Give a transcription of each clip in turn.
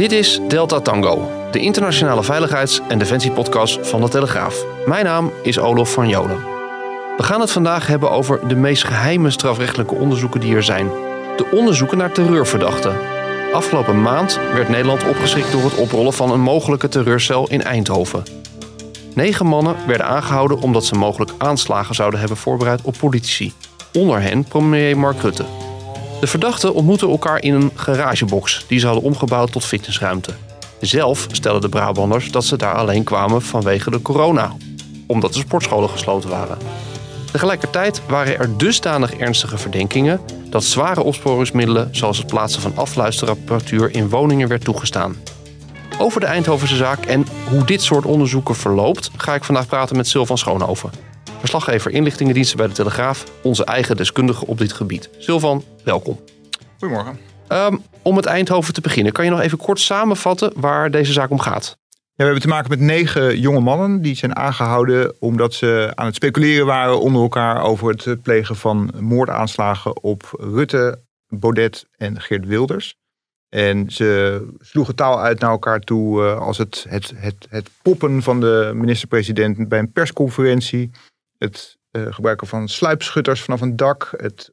Dit is Delta Tango, de internationale veiligheids- en defensiepodcast van de Telegraaf. Mijn naam is Olof van Jolen. We gaan het vandaag hebben over de meest geheime strafrechtelijke onderzoeken die er zijn. De onderzoeken naar terreurverdachten. Afgelopen maand werd Nederland opgeschrikt door het oprollen van een mogelijke terreurcel in Eindhoven. Negen mannen werden aangehouden omdat ze mogelijk aanslagen zouden hebben voorbereid op politici. Onder hen premier Mark Rutte. De verdachten ontmoetten elkaar in een garagebox die ze hadden omgebouwd tot fitnessruimte. Zelf stellen de Brabanders dat ze daar alleen kwamen vanwege de corona, omdat de sportscholen gesloten waren. Tegelijkertijd waren er dusdanig ernstige verdenkingen dat zware opsporingsmiddelen zoals het plaatsen van afluisterapparatuur in woningen werd toegestaan. Over de Eindhovense zaak en hoe dit soort onderzoeken verloopt, ga ik vandaag praten met Sylvan Schoonhoven. Verslaggever inlichtingendiensten bij de Telegraaf, onze eigen deskundige op dit gebied. Sylvan, welkom. Goedemorgen. Um, om met Eindhoven te beginnen, kan je nog even kort samenvatten waar deze zaak om gaat? Ja, we hebben te maken met negen jonge mannen die zijn aangehouden omdat ze aan het speculeren waren onder elkaar over het plegen van moordaanslagen op Rutte, Baudet en Geert Wilders. En ze sloegen taal uit naar elkaar toe uh, als het, het, het, het poppen van de minister-president bij een persconferentie. Het uh, gebruiken van sluipschutters vanaf een dak. Het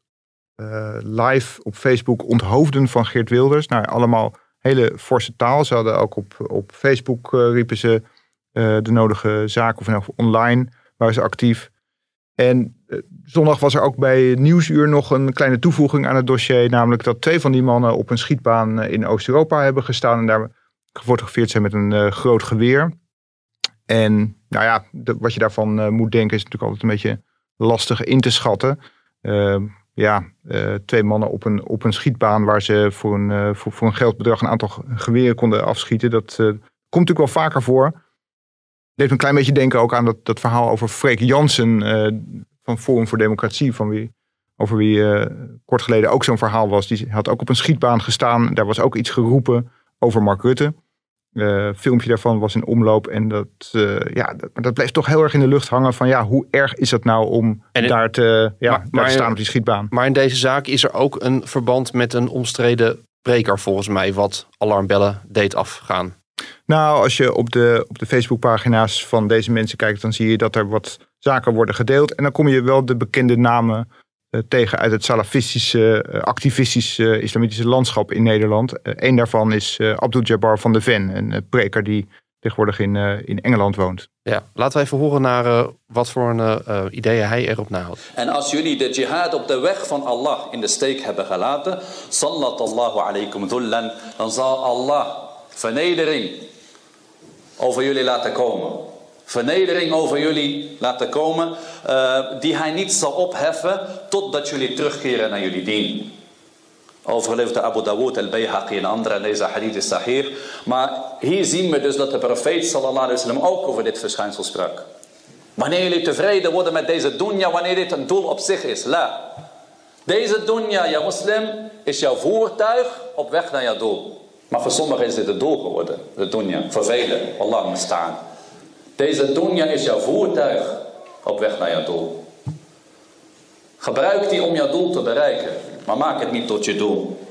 uh, live op Facebook onthoofden van Geert Wilders. Nou, allemaal hele forse taal. Ze hadden ook op, op Facebook riepen ze de nodige zaken, of in online waren ze actief. En zondag was er ook bij Nieuwsuur nog een kleine toevoeging aan het dossier. Namelijk dat twee van die mannen op een schietbaan in Oost-Europa hebben gestaan. En daar gefotografeerd zijn met een groot geweer. En nou ja, wat je daarvan uh, moet denken is natuurlijk altijd een beetje lastig in te schatten. Uh, ja, twee mannen op een, op een schietbaan waar ze voor een, voor, voor een geldbedrag een aantal geweren konden afschieten. Dat komt natuurlijk wel vaker voor deed een klein beetje denken ook aan dat, dat verhaal over Freek Jansen van Forum voor Democratie, van wie, over wie kort geleden ook zo'n verhaal was. Die had ook op een schietbaan gestaan. Daar was ook iets geroepen over Mark Rutte. Uh, filmpje daarvan was in omloop en dat, ja, dat, dat, bleef toch heel erg in de lucht hangen van ja, hoe erg is dat nou om daar, te, ja, maar, daar te staan op die schietbaan. Maar in deze zaak is er ook een verband met een omstreden breker volgens mij, wat alarmbellen deed afgaan. Nou, als je op de, op de Facebookpagina's van deze mensen kijkt, dan zie je dat er wat zaken worden gedeeld. En dan kom je wel de bekende namen uh, tegen uit het salafistische, uh, activistische islamitische landschap in Nederland. Eén daarvan is Abdul Jabbar van de Ven, een preker die tegenwoordig in, in Engeland woont. Ja, laten we even horen naar wat voor een, ideeën hij erop nahoudt. En als jullie de jihad op de weg van Allah in de steek hebben gelaten, sallallahu alaykum dhullan, dan zal Allah vernedering over jullie laten komen. Vernedering over jullie laten komen, uh, die hij niet zal opheffen totdat jullie terugkeren naar jullie dien. Overleefde Abu Dawood al-Bayhaqi en andere deze hadith is sahih. Maar hier zien we dus dat de profeet sallallahu alaihi wasallam ook over dit verschijnsel sprak. Wanneer jullie tevreden worden met deze dunya, wanneer dit een doel op zich is. La. Deze dunya, ja moslim, is jouw voertuig op weg naar jouw doel. Maar voor sommigen is dit het doel geworden, de dunya. Voor velen, Allah staan. Deze dunya is jouw voertuig op weg naar jouw doel. Gebruik die om jouw doel te bereiken, maar maak het niet tot je doel.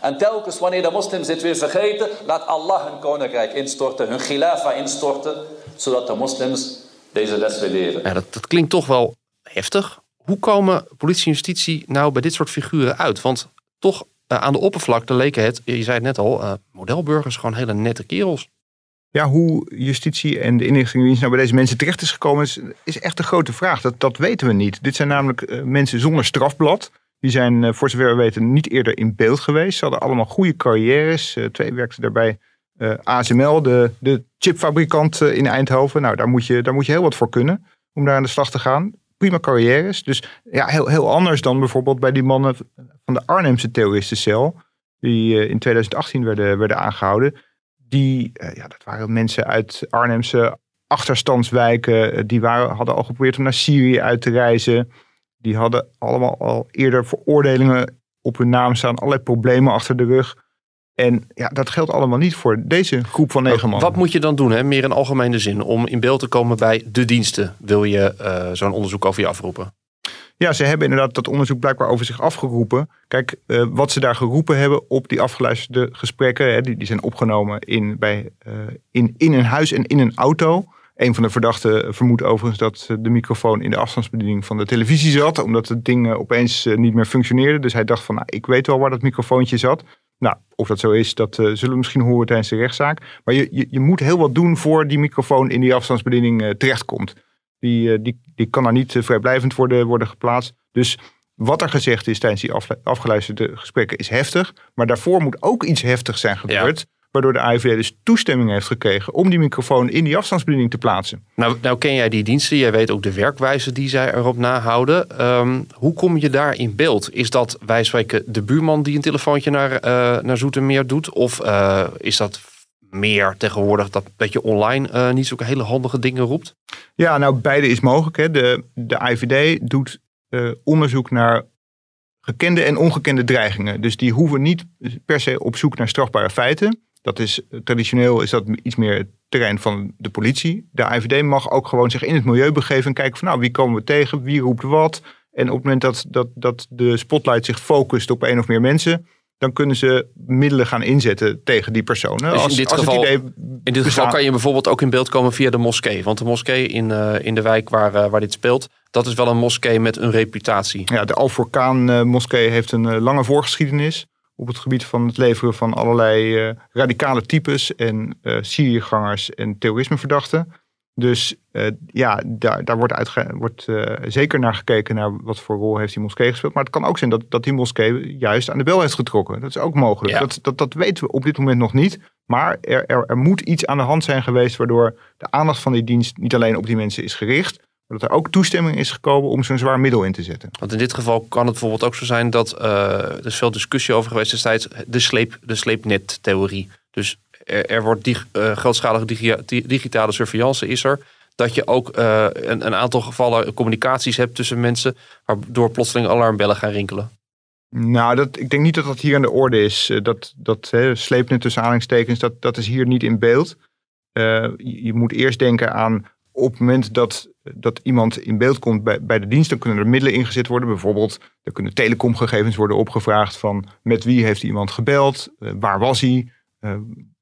En telkens wanneer de moslims dit weer vergeten, laat Allah hun koninkrijk instorten, hun khilafa instorten, zodat de moslims deze les weer leren. Ja, dat, klinkt toch wel heftig. Hoe komen politie en justitie nou bij dit soort figuren uit? Want toch uh, aan de oppervlakte leken het, je zei het net al, uh, modelburgers gewoon hele nette kerels. Ja, hoe justitie en de inlichtingendienst nou bij deze mensen terecht is gekomen, is, is echt een grote vraag. Dat, dat weten we niet. Dit zijn namelijk uh, mensen zonder strafblad. Die zijn, voor zover we weten, niet eerder in beeld geweest. Ze hadden allemaal goede carrières. twee werkten daarbij ASML, de, de chipfabrikant in Eindhoven. Nou, daar moet, je, daar moet je heel wat voor kunnen om daar aan de slag te gaan. Prima carrières. Dus ja, heel, heel anders dan bijvoorbeeld bij die mannen van de Arnhemse terroristencel, die in 2018 werden, werden aangehouden. Die, ja, dat waren mensen uit Arnhemse achterstandswijken. Die waren, hadden al geprobeerd om naar Syrië uit te reizen. Die hadden allemaal al eerder veroordelingen op hun naam staan. Allerlei problemen achter de rug. En ja, dat geldt allemaal niet voor deze groep van negen man. Wat moet je dan doen, hè? meer in algemene zin, om in beeld te komen bij de diensten? Wil je uh, zo'n onderzoek over je afroepen? Ja, ze hebben inderdaad dat onderzoek blijkbaar over zich afgeroepen. Kijk, uh, wat ze daar geroepen hebben op die afgeluisterde gesprekken, hè, die, die zijn opgenomen in, bij, uh, in, in een huis en in een auto. Een van de verdachten vermoedt overigens dat de microfoon in de afstandsbediening van de televisie zat, omdat het ding opeens niet meer functioneerde. Dus hij dacht van, nou, ik weet wel waar dat microfoontje zat. Nou, of dat zo is, dat zullen we misschien horen tijdens de rechtszaak. Maar je, je, je, moet heel wat doen voor die microfoon in die afstandsbediening terechtkomt. Die, uh, die, die kan daar niet vrijblijvend worden, worden geplaatst. Dus wat er gezegd is tijdens die afgeluisterde gesprekken is heftig. Maar daarvoor moet ook iets heftigs zijn gebeurd. Ja. Waardoor de AIVD dus toestemming heeft gekregen om die microfoon in die afstandsbediening te plaatsen. Nou, nou ken jij die diensten, jij weet ook de werkwijze die zij erop nahouden. Um, hoe kom je daar in beeld? Is dat wij spreken de buurman die een telefoontje naar, uh, naar Zoetermeer doet? Of uh, is dat meer tegenwoordig dat, dat je online uh, niet zulke hele handige dingen roept? Ja, nou beide is mogelijk. Hè. De, de AIVD doet onderzoek naar gekende en ongekende dreigingen. Dus die hoeven niet per se op zoek naar strafbare feiten. Dat is traditioneel is dat iets meer het terrein van de politie. De AIVD mag ook gewoon zich in het milieu begeven en kijken van nou wie komen we tegen, wie roept wat. En op het moment dat, dat, dat de spotlight zich focust op één of meer mensen, dan kunnen ze middelen gaan inzetten tegen die personen. Dus in dit, geval, in dit geval kan je bijvoorbeeld ook in beeld komen via de moskee. Want de moskee in, uh, in de wijk waar, uh, waar dit speelt, dat is wel een moskee met een reputatie. Ja, de Al-Furqaan uh, moskee heeft een lange voorgeschiedenis op het gebied van het leveren van allerlei uh, radicale types en Syriëgangers en terrorismeverdachten. Dus uh, ja, daar, daar wordt, wordt zeker naar gekeken naar wat voor rol heeft die moskee gespeeld. Maar het kan ook zijn dat, dat die moskee juist aan de bel heeft getrokken. Dat is ook mogelijk. Ja. Dat, dat, dat weten we op dit moment nog niet. Maar er, er, er moet iets aan de hand zijn geweest waardoor de aandacht van die dienst niet alleen op die mensen is gericht, dat er ook toestemming is gekomen om zo'n zwaar middel in te zetten. Want in dit geval kan het bijvoorbeeld ook zo zijn dat uh, er is veel discussie over geweest destijds de, sleep, de sleepnet-theorie. Dus er, wordt dig, uh, grootschalige digi digitale surveillance is er. Dat je ook uh, een, een, aantal gevallen communicaties hebt tussen mensen, waardoor plotseling alarmbellen gaan rinkelen. Nou, dat, ik denk niet dat dat hier aan de orde is. Dat, dat hè, sleepnet tussen aanhalingstekens, dat, dat is hier niet in beeld. je, moet eerst denken aan op het moment dat, dat iemand in beeld komt bij, de dienst, dan kunnen er middelen ingezet worden. Bijvoorbeeld, er kunnen telecomgegevens worden opgevraagd van met wie heeft iemand gebeld, waar was hij, uh,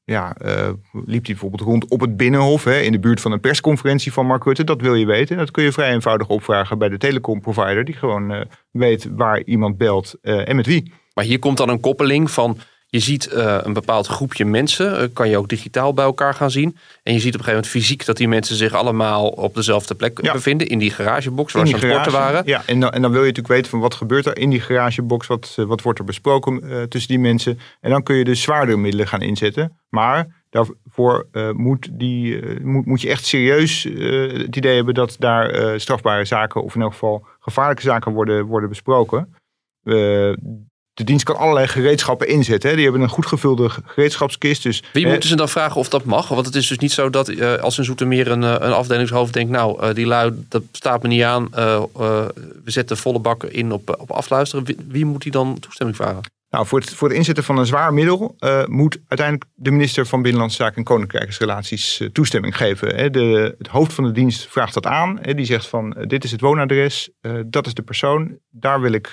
ja, uh, liep hij bijvoorbeeld rond op het Binnenhof, hè, in de buurt van een persconferentie van Mark Rutte. Dat wil je weten. Dat kun je vrij eenvoudig opvragen bij de telecomprovider, die gewoon weet waar iemand belt en met wie. Maar hier komt dan een koppeling van je ziet uh, een bepaald groepje mensen, uh, kan je ook digitaal bij elkaar gaan zien. En je ziet op een gegeven moment fysiek dat die mensen zich allemaal op dezelfde plek ja. bevinden. In die garagebox waar ze aan het sporten waren. Ja, en dan, en dan wil je natuurlijk weten van wat gebeurt er in die garagebox. Wat, wat wordt er besproken tussen die mensen. En dan kun je dus zwaardere middelen gaan inzetten. Maar daarvoor moet, die, moet, moet je echt serieus het idee hebben dat daar strafbare zaken of in elk geval gevaarlijke zaken worden, worden besproken de dienst kan allerlei gereedschappen inzetten. Hè. Die hebben een goed gevulde gereedschapskist. Dus, Wie moeten ze dan vragen of dat mag? Want het is dus niet zo dat uh, als een Zoetermeer een, een afdelingshoofd denkt... nou, uh, die lui, dat staat me niet aan. Uh, we zetten volle bakken in op, op afluisteren. Wie, wie moet die dan toestemming vragen? Nou, voor het, voor inzetten van een zwaar middel uh, moet uiteindelijk de minister van Binnenlandse Zaken en Koninkrijksrelaties uh, toestemming geven. Hè. De, het hoofd van de dienst vraagt dat aan. Hè. Die zegt van uh, dit is het woonadres, dat is de persoon. Daar wil ik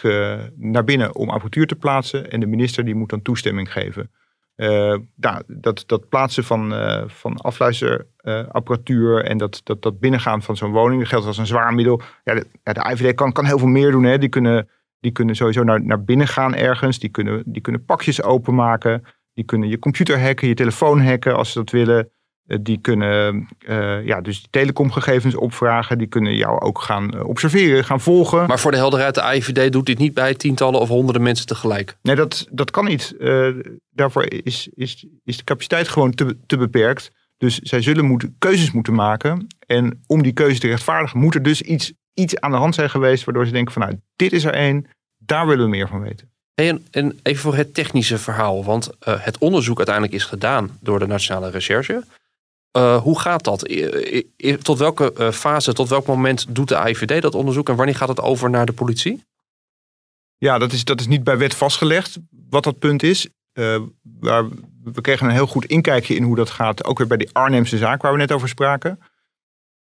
naar binnen om apparatuur te plaatsen. En de minister die moet dan toestemming geven. Nou, dat, dat plaatsen van, van afluisterapparatuur en dat, dat, dat binnengaan van zo'n woning, dat geldt als een zwaar middel. Ja, de, ja, de IVD kan, kan heel veel meer doen. Hè. Die kunnen die kunnen sowieso naar, naar binnen gaan ergens. Die kunnen, die kunnen pakjes openmaken. Die kunnen je computer hacken, je telefoon hacken als ze dat willen. Eh, die kunnen uh, ja, dus telecomgegevens opvragen. Die kunnen jou ook gaan eh, observeren, gaan volgen. Maar voor de helderheid, de AIVD doet dit niet bij tientallen of honderden mensen tegelijk. Nee, dat, dat kan niet. Uh, daarvoor is, is, is de capaciteit gewoon te, te beperkt. Dus zij zullen moeten, keuzes moeten maken. En om die keuze te rechtvaardigen, moet er dus iets, iets aan de hand zijn geweest. Waardoor ze denken van nou, dit is er één. Daar willen we meer van weten. En, en even voor het technische verhaal, want uh, het onderzoek uiteindelijk is gedaan door de Nationale Recherche. Uh, hoe gaat dat? Tot welke uh, fase, tot welk moment doet de AIVD dat onderzoek en wanneer gaat het over naar de politie? Ja, dat is, dat is niet bij wet vastgelegd wat dat punt is. waar, we kregen een heel goed inkijkje in hoe dat gaat, ook weer bij die Arnhemse zaak waar we net over spraken.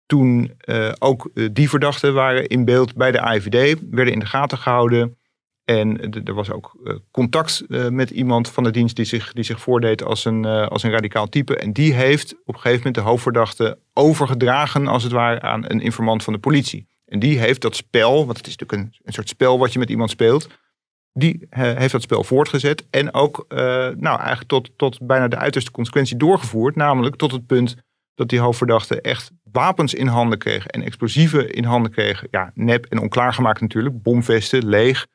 Toen ook die verdachten waren in beeld bij de AIVD, werden in de gaten gehouden. En er was ook eh, contact eh, met iemand van de dienst die zich, die zich voordeed als een, eh, als een radicaal type. En die heeft op een gegeven moment de hoofdverdachte overgedragen, als het ware, aan een informant van de politie. En die heeft dat spel, want het is natuurlijk een, een soort spel wat je met iemand speelt. Die heeft dat spel voortgezet en ook nou, eigenlijk tot, tot bijna de uiterste consequentie doorgevoerd. Namelijk tot het punt dat die hoofdverdachte echt wapens in handen kreeg en explosieven in handen kreeg. Ja, nep en onklaargemaakt natuurlijk. Bomvesten, leeg.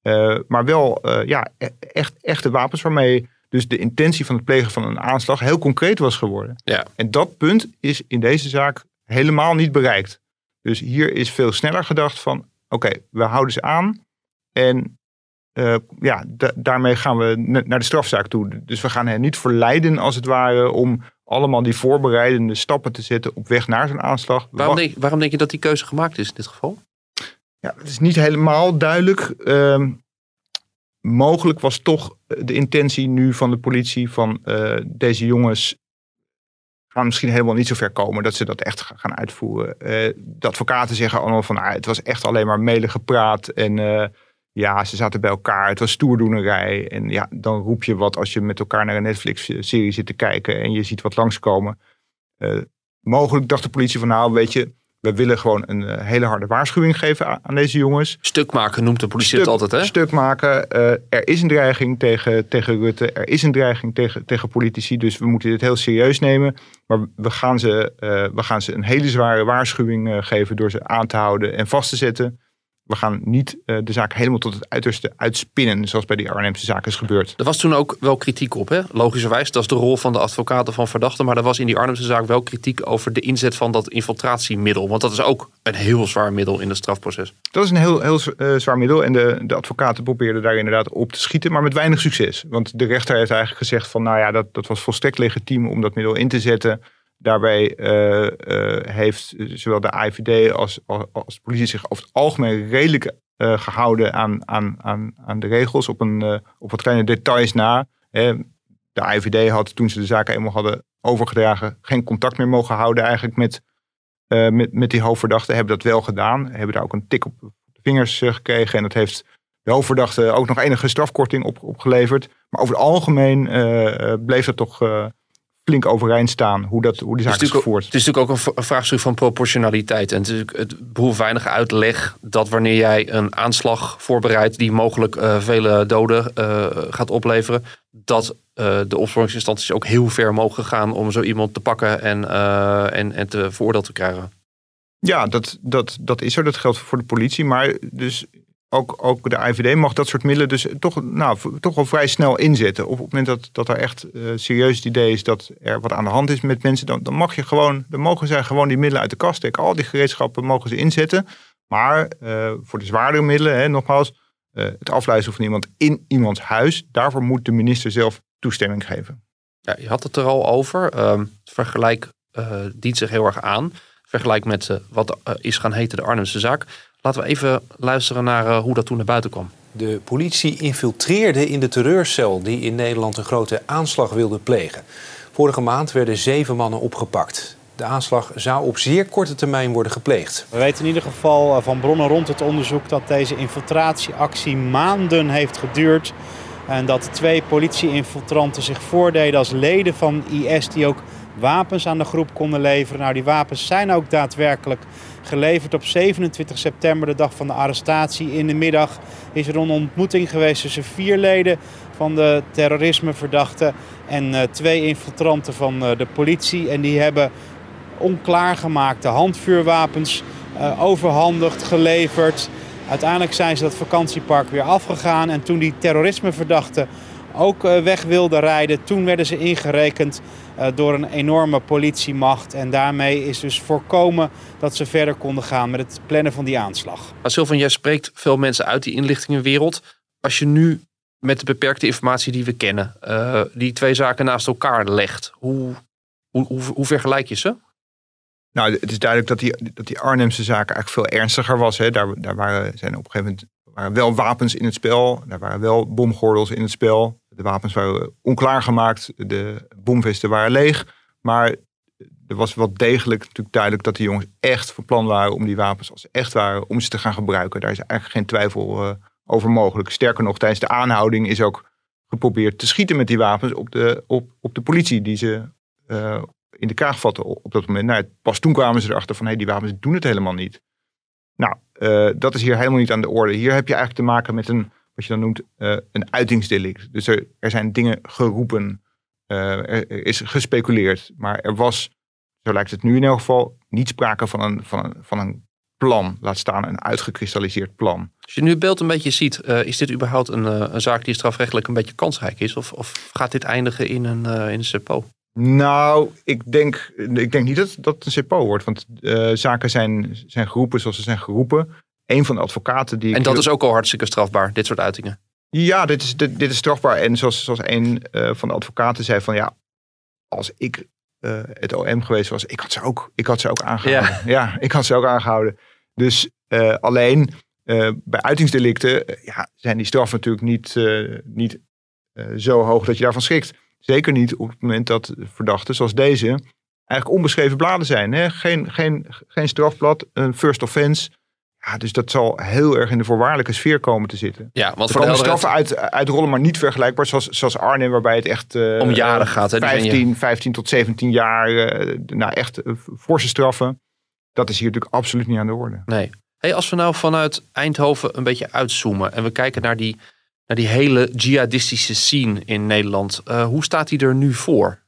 Eh, maar wel uh, ja, e-, echt, echte wapens waarmee dus de intentie van het plegen van een aanslag heel concreet was geworden. Ja. En dat punt is in deze zaak helemaal niet bereikt. Dus hier is veel sneller gedacht van oké, we houden ze aan en uh, ja, daarmee gaan we naar de strafzaak toe. Dus we gaan hen niet verleiden als het ware om allemaal die voorbereidende stappen te zetten op weg naar zo'n aanslag. Waarom denk, waarom denk je dat die keuze gemaakt is in dit geval? Ja, het is niet helemaal duidelijk. Uh, mogelijk was toch de intentie nu van de politie van uh, deze jongens gaan misschien helemaal niet zo ver komen dat ze dat echt gaan uitvoeren. Uh, de advocaten zeggen allemaal van ah, het was echt alleen maar melig gepraat en uh, ja, ze zaten bij elkaar. Het was stoerdoenerij. En ja, dan roep je wat als je met elkaar naar een Netflix-serie zit te kijken en je ziet wat langskomen. mogelijk dacht de politie van nou, weet je, we willen gewoon een eh, hele harde waarschuwing geven aan, deze jongens. Stuk maken noemt de politie het altijd, hè? Stuk maken. Uh, er is een dreiging tegen, tegen Rutte. Er is een dreiging tegen, tegen politici. Dus we moeten dit heel serieus nemen. Maar we gaan ze, uh, we gaan ze een hele zware waarschuwing geven door ze aan te houden en vast te zetten we gaan niet uh, de zaak helemaal tot het uiterste uitspinnen, zoals bij die Arnhemse zaak is gebeurd. Er was toen ook wel kritiek op, hè? logischerwijs. Dat is de rol van de advocaten van verdachten. Maar er was in die Arnhemse zaak wel kritiek over de inzet van dat infiltratiemiddel. Want dat is ook een heel zwaar middel in het strafproces. Dat is een heel, heel uh, zwaar middel. En de, de advocaten probeerden daar inderdaad op te schieten, maar met weinig succes. Want de rechter heeft eigenlijk gezegd van, nou ja, dat, dat was volstrekt legitiem om dat middel in te zetten. Daarbij uh, uh, heeft zowel de AIVD als, als, als, politie zich over het algemeen redelijk uh, gehouden aan, aan, aan, aan de regels, op, een, op wat kleine details na. de AIVD had toen ze de zaken eenmaal hadden overgedragen geen contact meer mogen houden eigenlijk met, met, met die hoofdverdachte. Hebben dat wel gedaan, hebben daar ook een tik op de vingers gekregen en dat heeft de hoofdverdachte ook nog enige strafkorting op, opgeleverd. Maar over het algemeen bleef dat toch flink overeind staan hoe, dat, hoe die zaak is, gevoerd. Het is natuurlijk ook een vraagstuk van proportionaliteit. En het, het behoeft weinig uitleg dat wanneer jij een aanslag voorbereidt die mogelijk uh, vele doden uh, gaat opleveren, dat uh, de opsporingsinstanties ook heel ver mogen gaan om zo iemand te pakken en, en, en te veroordeeld te krijgen. Ja, dat, dat, dat is er. Dat geldt voor de politie. Maar dus ook, ook de IVD mag dat soort middelen dus toch, nou, toch wel vrij snel inzetten. Op het moment dat, dat er echt uh, serieus het idee is dat er wat aan de hand is met mensen, dan, dan mag je gewoon, dan mogen zij gewoon die middelen uit de kast trekken. Al die gereedschappen mogen ze inzetten. Maar uh, voor de zwaardere middelen, hè, nogmaals, uh, het afluisteren van iemand in iemands huis, daarvoor moet de minister zelf toestemming geven. Ja, je had het er al over. Uh, vergelijk dient zich heel erg aan. Vergelijk met wat is gaan heten de Arnhemse zaak. Laten we even luisteren naar uh, hoe dat toen naar buiten kwam. De politie infiltreerde in de terreurcel die in Nederland een grote aanslag wilde plegen. Vorige maand werden zeven mannen opgepakt. De aanslag zou op zeer korte termijn worden gepleegd. We weten in ieder geval eh, van bronnen rond het onderzoek dat deze infiltratieactie maanden heeft geduurd. En dat twee politie-infiltranten zich voordeden als leden van IS die ook wapens aan de groep konden leveren. Nou, die wapens zijn ook daadwerkelijk geleverd op 27 september, de dag van de arrestatie. In de middag is er een ontmoeting geweest tussen vier leden van de terrorismeverdachten en uh, twee infiltranten van uh, de politie. En die hebben onklaargemaakte handvuurwapens uh, overhandigd, geleverd. Uiteindelijk zijn ze dat vakantiepark weer afgegaan. En toen die terrorismeverdachten ook weg wilden rijden, toen werden ze ingerekend eh, door een enorme politiemacht. En daarmee is dus voorkomen dat ze verder konden gaan met het plannen van die aanslag. Sylvan, jij spreekt veel mensen uit die inlichtingenwereld. Als je nu met de beperkte informatie die we kennen, uh, die twee zaken naast elkaar legt, hoe, hoe, hoe, hoe vergelijk je ze? Nou, het is duidelijk dat die, dat die Arnhemse zaken eigenlijk veel ernstiger was. Hè. Daar, daar waren, zijn op een gegeven moment waren wel wapens in het spel. Daar waren wel bomgordels in het spel. De wapens waren onklaargemaakt. De bomvesten waren leeg. Maar er was wel degelijk natuurlijk duidelijk dat de jongens echt van plan waren om die wapens als ze echt waren, om ze te gaan gebruiken. Daar is eigenlijk geen twijfel uh, over mogelijk. Sterker nog, tijdens de aanhouding is ook geprobeerd te schieten met die wapens op de, op, op de politie die ze uh, in de kraag vatten op dat moment. Nou, pas toen kwamen ze erachter van hé, hey, die wapens doen het helemaal niet. Nou, uh, dat is hier helemaal niet aan de orde. Hier heb je eigenlijk te maken met een, wat je dan noemt, een uitingsdelict. Dus er, er zijn dingen geroepen, er is gespeculeerd, maar er was zo lijkt het nu in elk geval, niet sprake van een, van een, van een plan, laat staan een uitgekristalliseerd plan. Als je nu het beeld een beetje ziet, uh, is dit überhaupt een, een, zaak die strafrechtelijk een beetje kansrijk is? Of, of gaat dit eindigen in een, in een CEPO? Nou, ik denk, ik denk niet dat dat een CEPO wordt. Want zaken zijn, zijn geroepen zoals ze zijn geroepen. Een van de advocaten die. En dat is ook al hartstikke strafbaar, dit soort uitingen. Ja, dit is, dit, dit is strafbaar. En zoals, zoals een van de advocaten zei: van ja, als ik uh, het OM geweest was, ik had ze ook, ik had ze ook aangehouden. Ja, ja ik had ze ook aangehouden. Dus uh, alleen bij uitingsdelicten ja, zijn die straffen natuurlijk niet, niet zo hoog dat je daarvan schrikt. Zeker niet op het moment dat verdachten zoals deze eigenlijk onbeschreven bladen zijn. Hè? Geen, geen, geen strafblad, een first offense. Ja, dus dat zal heel erg in de voorwaardelijke sfeer komen te zitten. Ja, want de straffen uit, uitrollen, maar niet vergelijkbaar zoals, zoals Arnhem, waarbij het echt uh, om jaren gaat. Hè? 15, 15 tot 17 jaar, uh, nou echt uh, forse straffen. Dat is hier natuurlijk absoluut niet aan de orde. Nee. Hey, als we nou vanuit Eindhoven een beetje uitzoomen en we kijken naar die, naar die hele jihadistische scene in Nederland. hoe staat die er nu voor?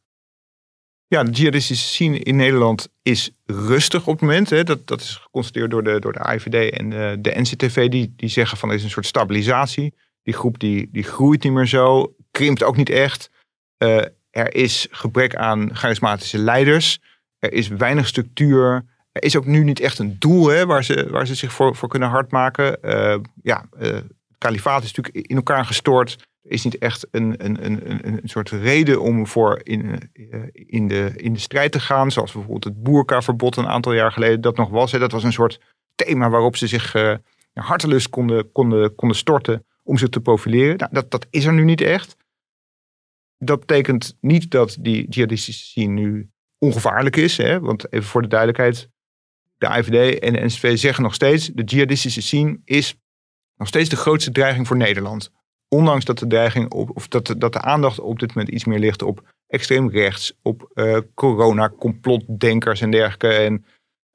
Ja, de jihadistische scene in Nederland is rustig op het moment. Hè. Dat, dat is geconstateerd door de, door de AIVD en de, de NCTV. Die, die zeggen van er is een soort stabilisatie. Die groep die, die groeit niet meer zo. Krimpt ook niet echt. Uh, er is gebrek aan charismatische leiders. Er is weinig structuur. Er is ook nu niet echt een doel hè, waar, ze, waar ze zich voor, voor kunnen hardmaken. Uh, ja, uh, het kalifaat is natuurlijk in elkaar gestort is niet echt een, een, een, een soort reden om voor in, eh, in, de, in de strijd te gaan. Zoals bijvoorbeeld het boerkaverbod een aantal jaar geleden dat nog was. Hè. Dat was een soort thema waarop ze zich uh, hartelust konden, konden, konden storten om zich te profileren. Nou, dat, dat is er nu niet echt. Dat betekent niet dat die jihadistische scene nu ongevaarlijk is. Hè? Want even voor de duidelijkheid, de IVD en de NSV zeggen nog steeds... de jihadistische scene is nog steeds de grootste dreiging voor Nederland ondanks dat de dreiging op, of dat, dat de aandacht op dit moment iets meer ligt op extreem rechts, op uh, corona, complotdenkers en dergelijke. En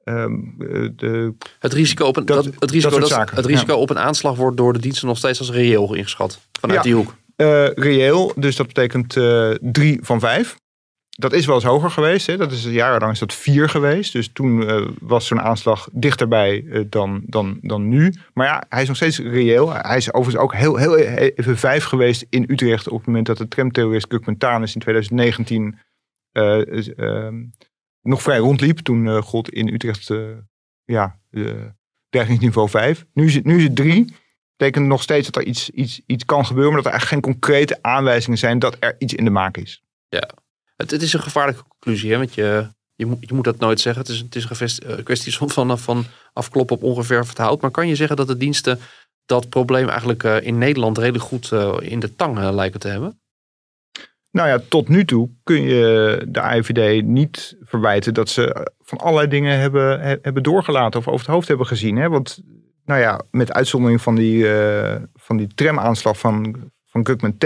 um, de, het risico, op een, dat, het risico, dat, het risico op een aanslag wordt door de diensten nog steeds als reëel ingeschat vanuit die hoek. Uh, reëel, dus dat betekent uh, drie van vijf dat is wel eens hoger geweest. Hè? Dat is jarenlang is dat vier geweest. Dus toen uh, was zo'n aanslag dichterbij uh, dan, dan, dan nu. Maar ja, hij is nog steeds reëel. Hij is overigens ook heel, heel even vijf geweest in Utrecht op het moment dat de tramterrorist Gukmentanus in 2019 uh, ehm, nog vrij rondliep. Toen God in Utrecht ja, dreigingsniveau 5. Nu is het, nu is het drie. Betekent nog steeds dat er iets, iets, iets kan gebeuren, maar dat er eigenlijk geen concrete aanwijzingen zijn dat er iets in de maak is. Ja, het, het is een gevaarlijke conclusie, hè? want je, je, moet, je moet dat nooit zeggen. Het is, het is een eh, kwestie van, afkloppen op ongeverfd hout. Maar kan je zeggen dat de diensten dat probleem eigenlijk eh, in Nederland redelijk goed eh, in de tang lijken te hebben? Nou ja, tot nu toe kun je de IVD niet verwijten dat ze van allerlei dingen hebben, hebben doorgelaten of over het hoofd hebben gezien. Hè? Want nou ja, met uitzondering van die, uh, van die tramaanslag van, van Gukman T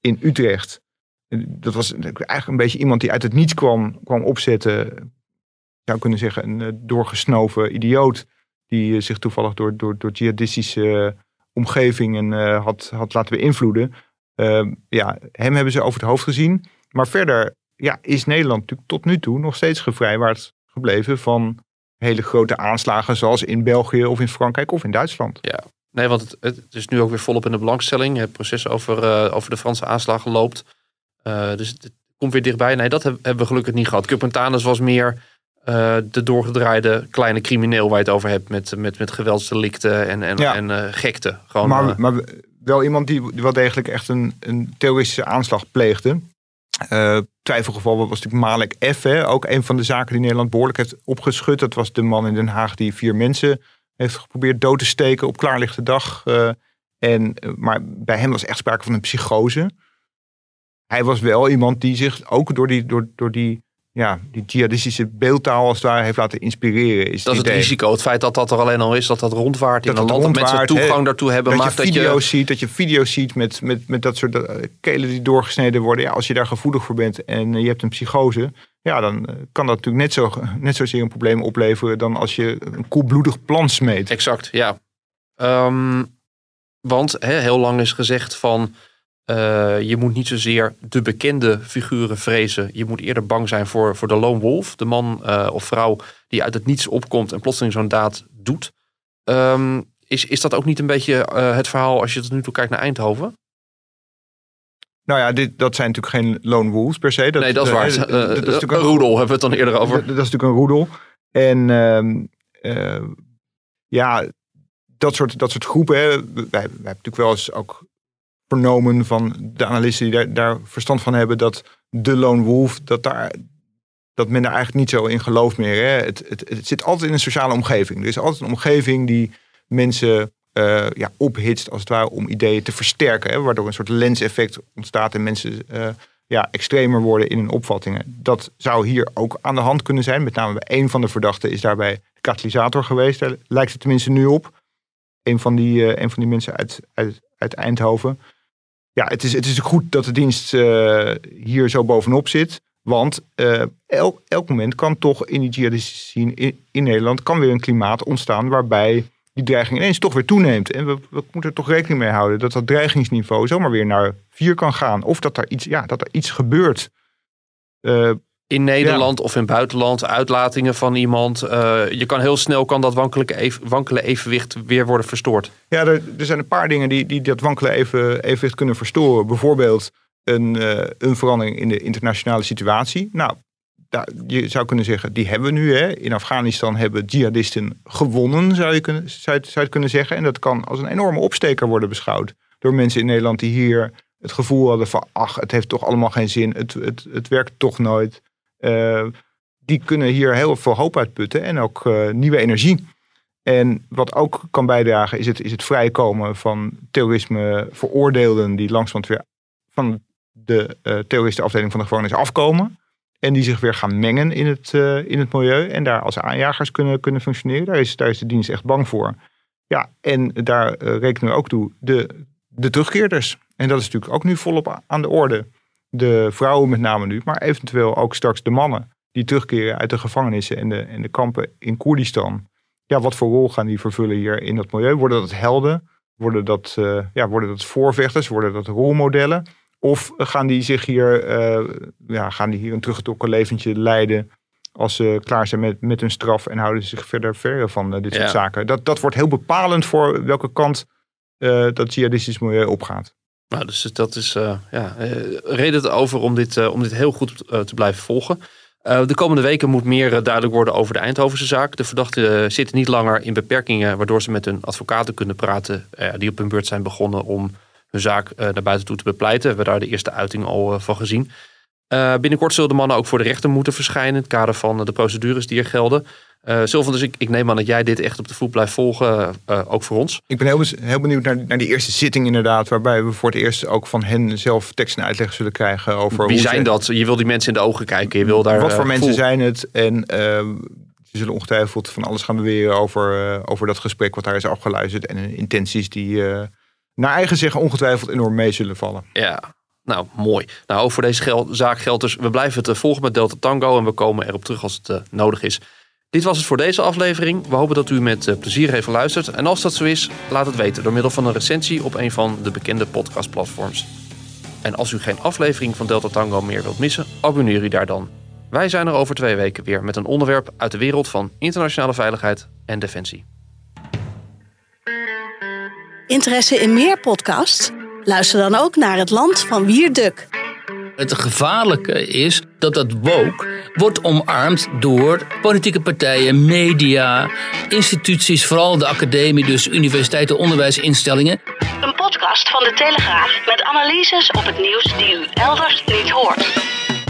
in Utrecht dat was eigenlijk een beetje iemand die uit het niets kwam, kwam opzetten. Je zou kunnen zeggen, een eh, doorgesnoven idioot. Die eh, zich toevallig door, door, door jihadistische eh, omgevingen had, had laten beïnvloeden. Uh, ja, hem hebben ze over het hoofd gezien. Maar verder ja, is Nederland natuurlijk tot nu toe nog steeds gevrijwaard gebleven van hele grote aanslagen zoals in België of in Frankrijk of in Duitsland. Ja, nee, want het, het is nu ook weer volop in de belangstelling. Het proces over, over de Franse aanslagen loopt. Uh, dus het komt weer dichtbij. Nee, dat hebben we gelukkig niet gehad. Cupentanus was meer uh, de doorgedraaide kleine crimineel waar je het over hebt. Met, met, met geweldsdelicten en, en, en uh, gekte. Gewoon, maar, maar wel iemand die wel degelijk echt een, een terroristische aanslag pleegde. Twijfelgeval was natuurlijk Malek F. Hè, ook een van de zaken die Nederland behoorlijk heeft opgeschud. Dat was de man in Den Haag die vier mensen heeft geprobeerd dood te steken op klaarlichte dag. En, maar bij hem was echt sprake van een psychose. Hij was wel iemand die zich ook door die, door, door die ja, die jihadistische beeldtaal als daar heeft laten inspireren. Is dat is het risico. Het feit dat dat er alleen al is, dat dat rondvaart in dat een land, dat mensen toegang daartoe hebben. Dat maakt je video's dat je... ziet, dat je video's ziet met, met, met dat soort uh, kelen die doorgesneden worden. Ja, als je daar gevoelig voor bent en uh, je hebt een psychose, ja, dan uh, kan dat natuurlijk net, zo, net zozeer een probleem opleveren dan als je een koelbloedig plan smeet. Exact, ja. Um, want he, heel lang is gezegd van uh, je moet niet zozeer de bekende figuren vrezen. Je moet eerder bang zijn voor, voor de lone wolf. De man uh, of vrouw die uit het niets opkomt en plotseling zo'n daad doet. Um, is, is dat ook niet een beetje uh, het verhaal als je tot nu toe kijkt naar Eindhoven? Nou ja, dit, dat zijn natuurlijk geen lone wolves per se. Dat, nee, dat is waar. dat, dat is natuurlijk een roedel hebben we het dan eerder over. Dat, dat is natuurlijk een roedel. En ehm, ja, dat soort, dat soort groepen. Hè, wij, wij hebben natuurlijk wel eens ook vernomen van de analisten die daar, verstand van hebben, dat de lone wolf, dat, daar, dat men daar eigenlijk niet zo in gelooft meer. Hè. Het, het, het zit altijd in een sociale omgeving. Er is altijd een omgeving die mensen uh, ja, ophitst, als het ware, om ideeën te versterken. Hè, waardoor een soort lenseffect ontstaat en mensen uh, ja, extremer worden in hun opvattingen. Dat zou hier ook aan de hand kunnen zijn. Met name bij een van de verdachten is daarbij katalysator geweest. Lijkt het tenminste nu op. Een van die, uh, een van die mensen uit, uit, uit Eindhoven ja, het is, het is goed dat de dienst uh, hier zo bovenop zit. Want uh, elk, elk moment kan toch in die jihadistische scene in, Nederland kan weer een klimaat ontstaan waarbij die dreiging ineens toch weer toeneemt. En we, moeten er toch rekening mee houden dat dat dreigingsniveau zomaar weer naar vier kan gaan. Of dat er iets, ja, dat er iets gebeurt. Uh, in Nederland of in buitenland, uitlatingen van iemand. Uh, je kan heel snel kan dat wankele evenwicht weer worden verstoord. Ja, er, er, zijn een paar dingen die, die dat wankele even, evenwicht kunnen verstoren. Bijvoorbeeld een, uh, een verandering in de internationale situatie. Nou, daar, je zou kunnen zeggen, die hebben we nu. Hè. In Afghanistan hebben jihadisten gewonnen, zou je, kunnen, zou, zou je kunnen zeggen. En dat kan als een enorme opsteker worden beschouwd. Door mensen in Nederland die hier het gevoel hadden van... ach, het heeft toch allemaal geen zin, het, het, het werkt toch nooit... Uh, die kunnen hier heel veel hoop uitputten en ook uh, nieuwe energie. En wat ook kan bijdragen is het, is het vrijkomen van terrorisme veroordeelden die langzamerhand weer van de uh, terroristenafdeling van de gevangenis afkomen. En die zich weer gaan mengen in het, in het milieu en daar als aanjagers kunnen, kunnen functioneren. Daar is, daar is de dienst echt bang voor. Ja, en daar rekenen we ook toe de, de terugkeerders. En dat is natuurlijk ook nu volop aan de orde de vrouwen met name nu, maar eventueel ook straks de mannen die terugkeren uit de gevangenissen en de, en de kampen in Koerdistan. Ja, wat voor rol gaan die vervullen hier in dat milieu? Worden dat helden? Worden dat, uh, ja, worden dat voorvechters? Worden dat rolmodellen? Of gaan die zich hier, uh, ja, gaan die hier een teruggetrokken leventje leiden als ze klaar zijn met, met hun straf en houden ze zich verder ver van uh, dit soort zaken? Dat, dat wordt heel bepalend voor welke kant dat jihadistisch milieu opgaat. Nou, dus dat is uh, ja, reden over om dit, uh, om dit heel goed te blijven volgen. de komende weken moet meer duidelijk worden over de Eindhovense zaak. De verdachten zitten niet langer in beperkingen waardoor ze met hun advocaten kunnen praten die op hun beurt zijn begonnen om hun zaak naar buiten toe te bepleiten. We hebben daar de eerste uiting al van gezien. binnenkort zullen de mannen ook voor de rechter moeten verschijnen in het kader van de procedures die er gelden. Uh, Sylvan, dus ik, ik, neem aan dat jij dit echt op de voet blijft volgen, uh, ook voor ons. Ik ben heel, heel benieuwd naar, naar, die eerste zitting inderdaad, waarbij we voor het eerst ook van hen zelf tekst en uitleg zullen krijgen over... Wie zijn dat? Je wil die mensen in de ogen kijken, je wil daar... Wat voor uh, mensen zijn het? En ze zullen ongetwijfeld van alles gaan beweren over, over dat gesprek wat daar is afgeluisterd en intenties die naar eigen zeggen ongetwijfeld enorm mee zullen vallen. Ja, nou, mooi. Nou, ook voor deze zaak geldt dus, we blijven het volgen met Delta Tango en we komen erop terug als het nodig is. Dit was het voor deze aflevering. We hopen dat u met eh, plezier heeft geluisterd. En als dat zo is, laat het weten door middel van een recensie op een van de bekende podcastplatforms. En als u geen aflevering van Delta Tango meer wilt missen, abonneer u daar dan. Wij zijn er over twee weken weer met een onderwerp uit de wereld van internationale veiligheid en defensie. Interesse in meer podcasts? Luister dan ook naar Het Land van Wierduk. Het gevaarlijke is dat dat woke wordt omarmd door politieke partijen, media, instituties, vooral de academie, dus universiteiten, onderwijsinstellingen. Een podcast van de Telegraaf met analyses op het nieuws die u elders niet hoort.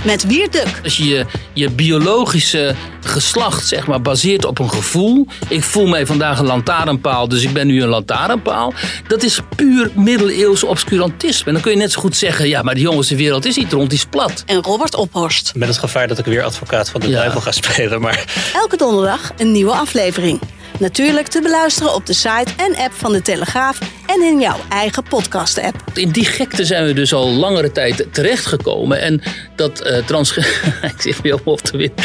Met Wierduk. Als je je, je biologische geslacht zeg maar, baseert op een gevoel. Ik voel mij vandaag een lantaarnpaal, dus ik ben nu een lantaarnpaal. Dat is puur middeleeuws obscurantisme. En dan kun je net zo goed zeggen, ja, maar de jongens, de wereld is niet rond, die is plat. En Robert Ophorst. Met het gevaar dat ik weer advocaat van de Ja. duivel ga spelen. Maar Elke donderdag een nieuwe aflevering. Natuurlijk te beluisteren op de site en app van de Telegraaf en in jouw eigen podcast-app. In die gekte zijn we dus al langere tijd terechtgekomen. En dat trans... ik zit weer op te winnen.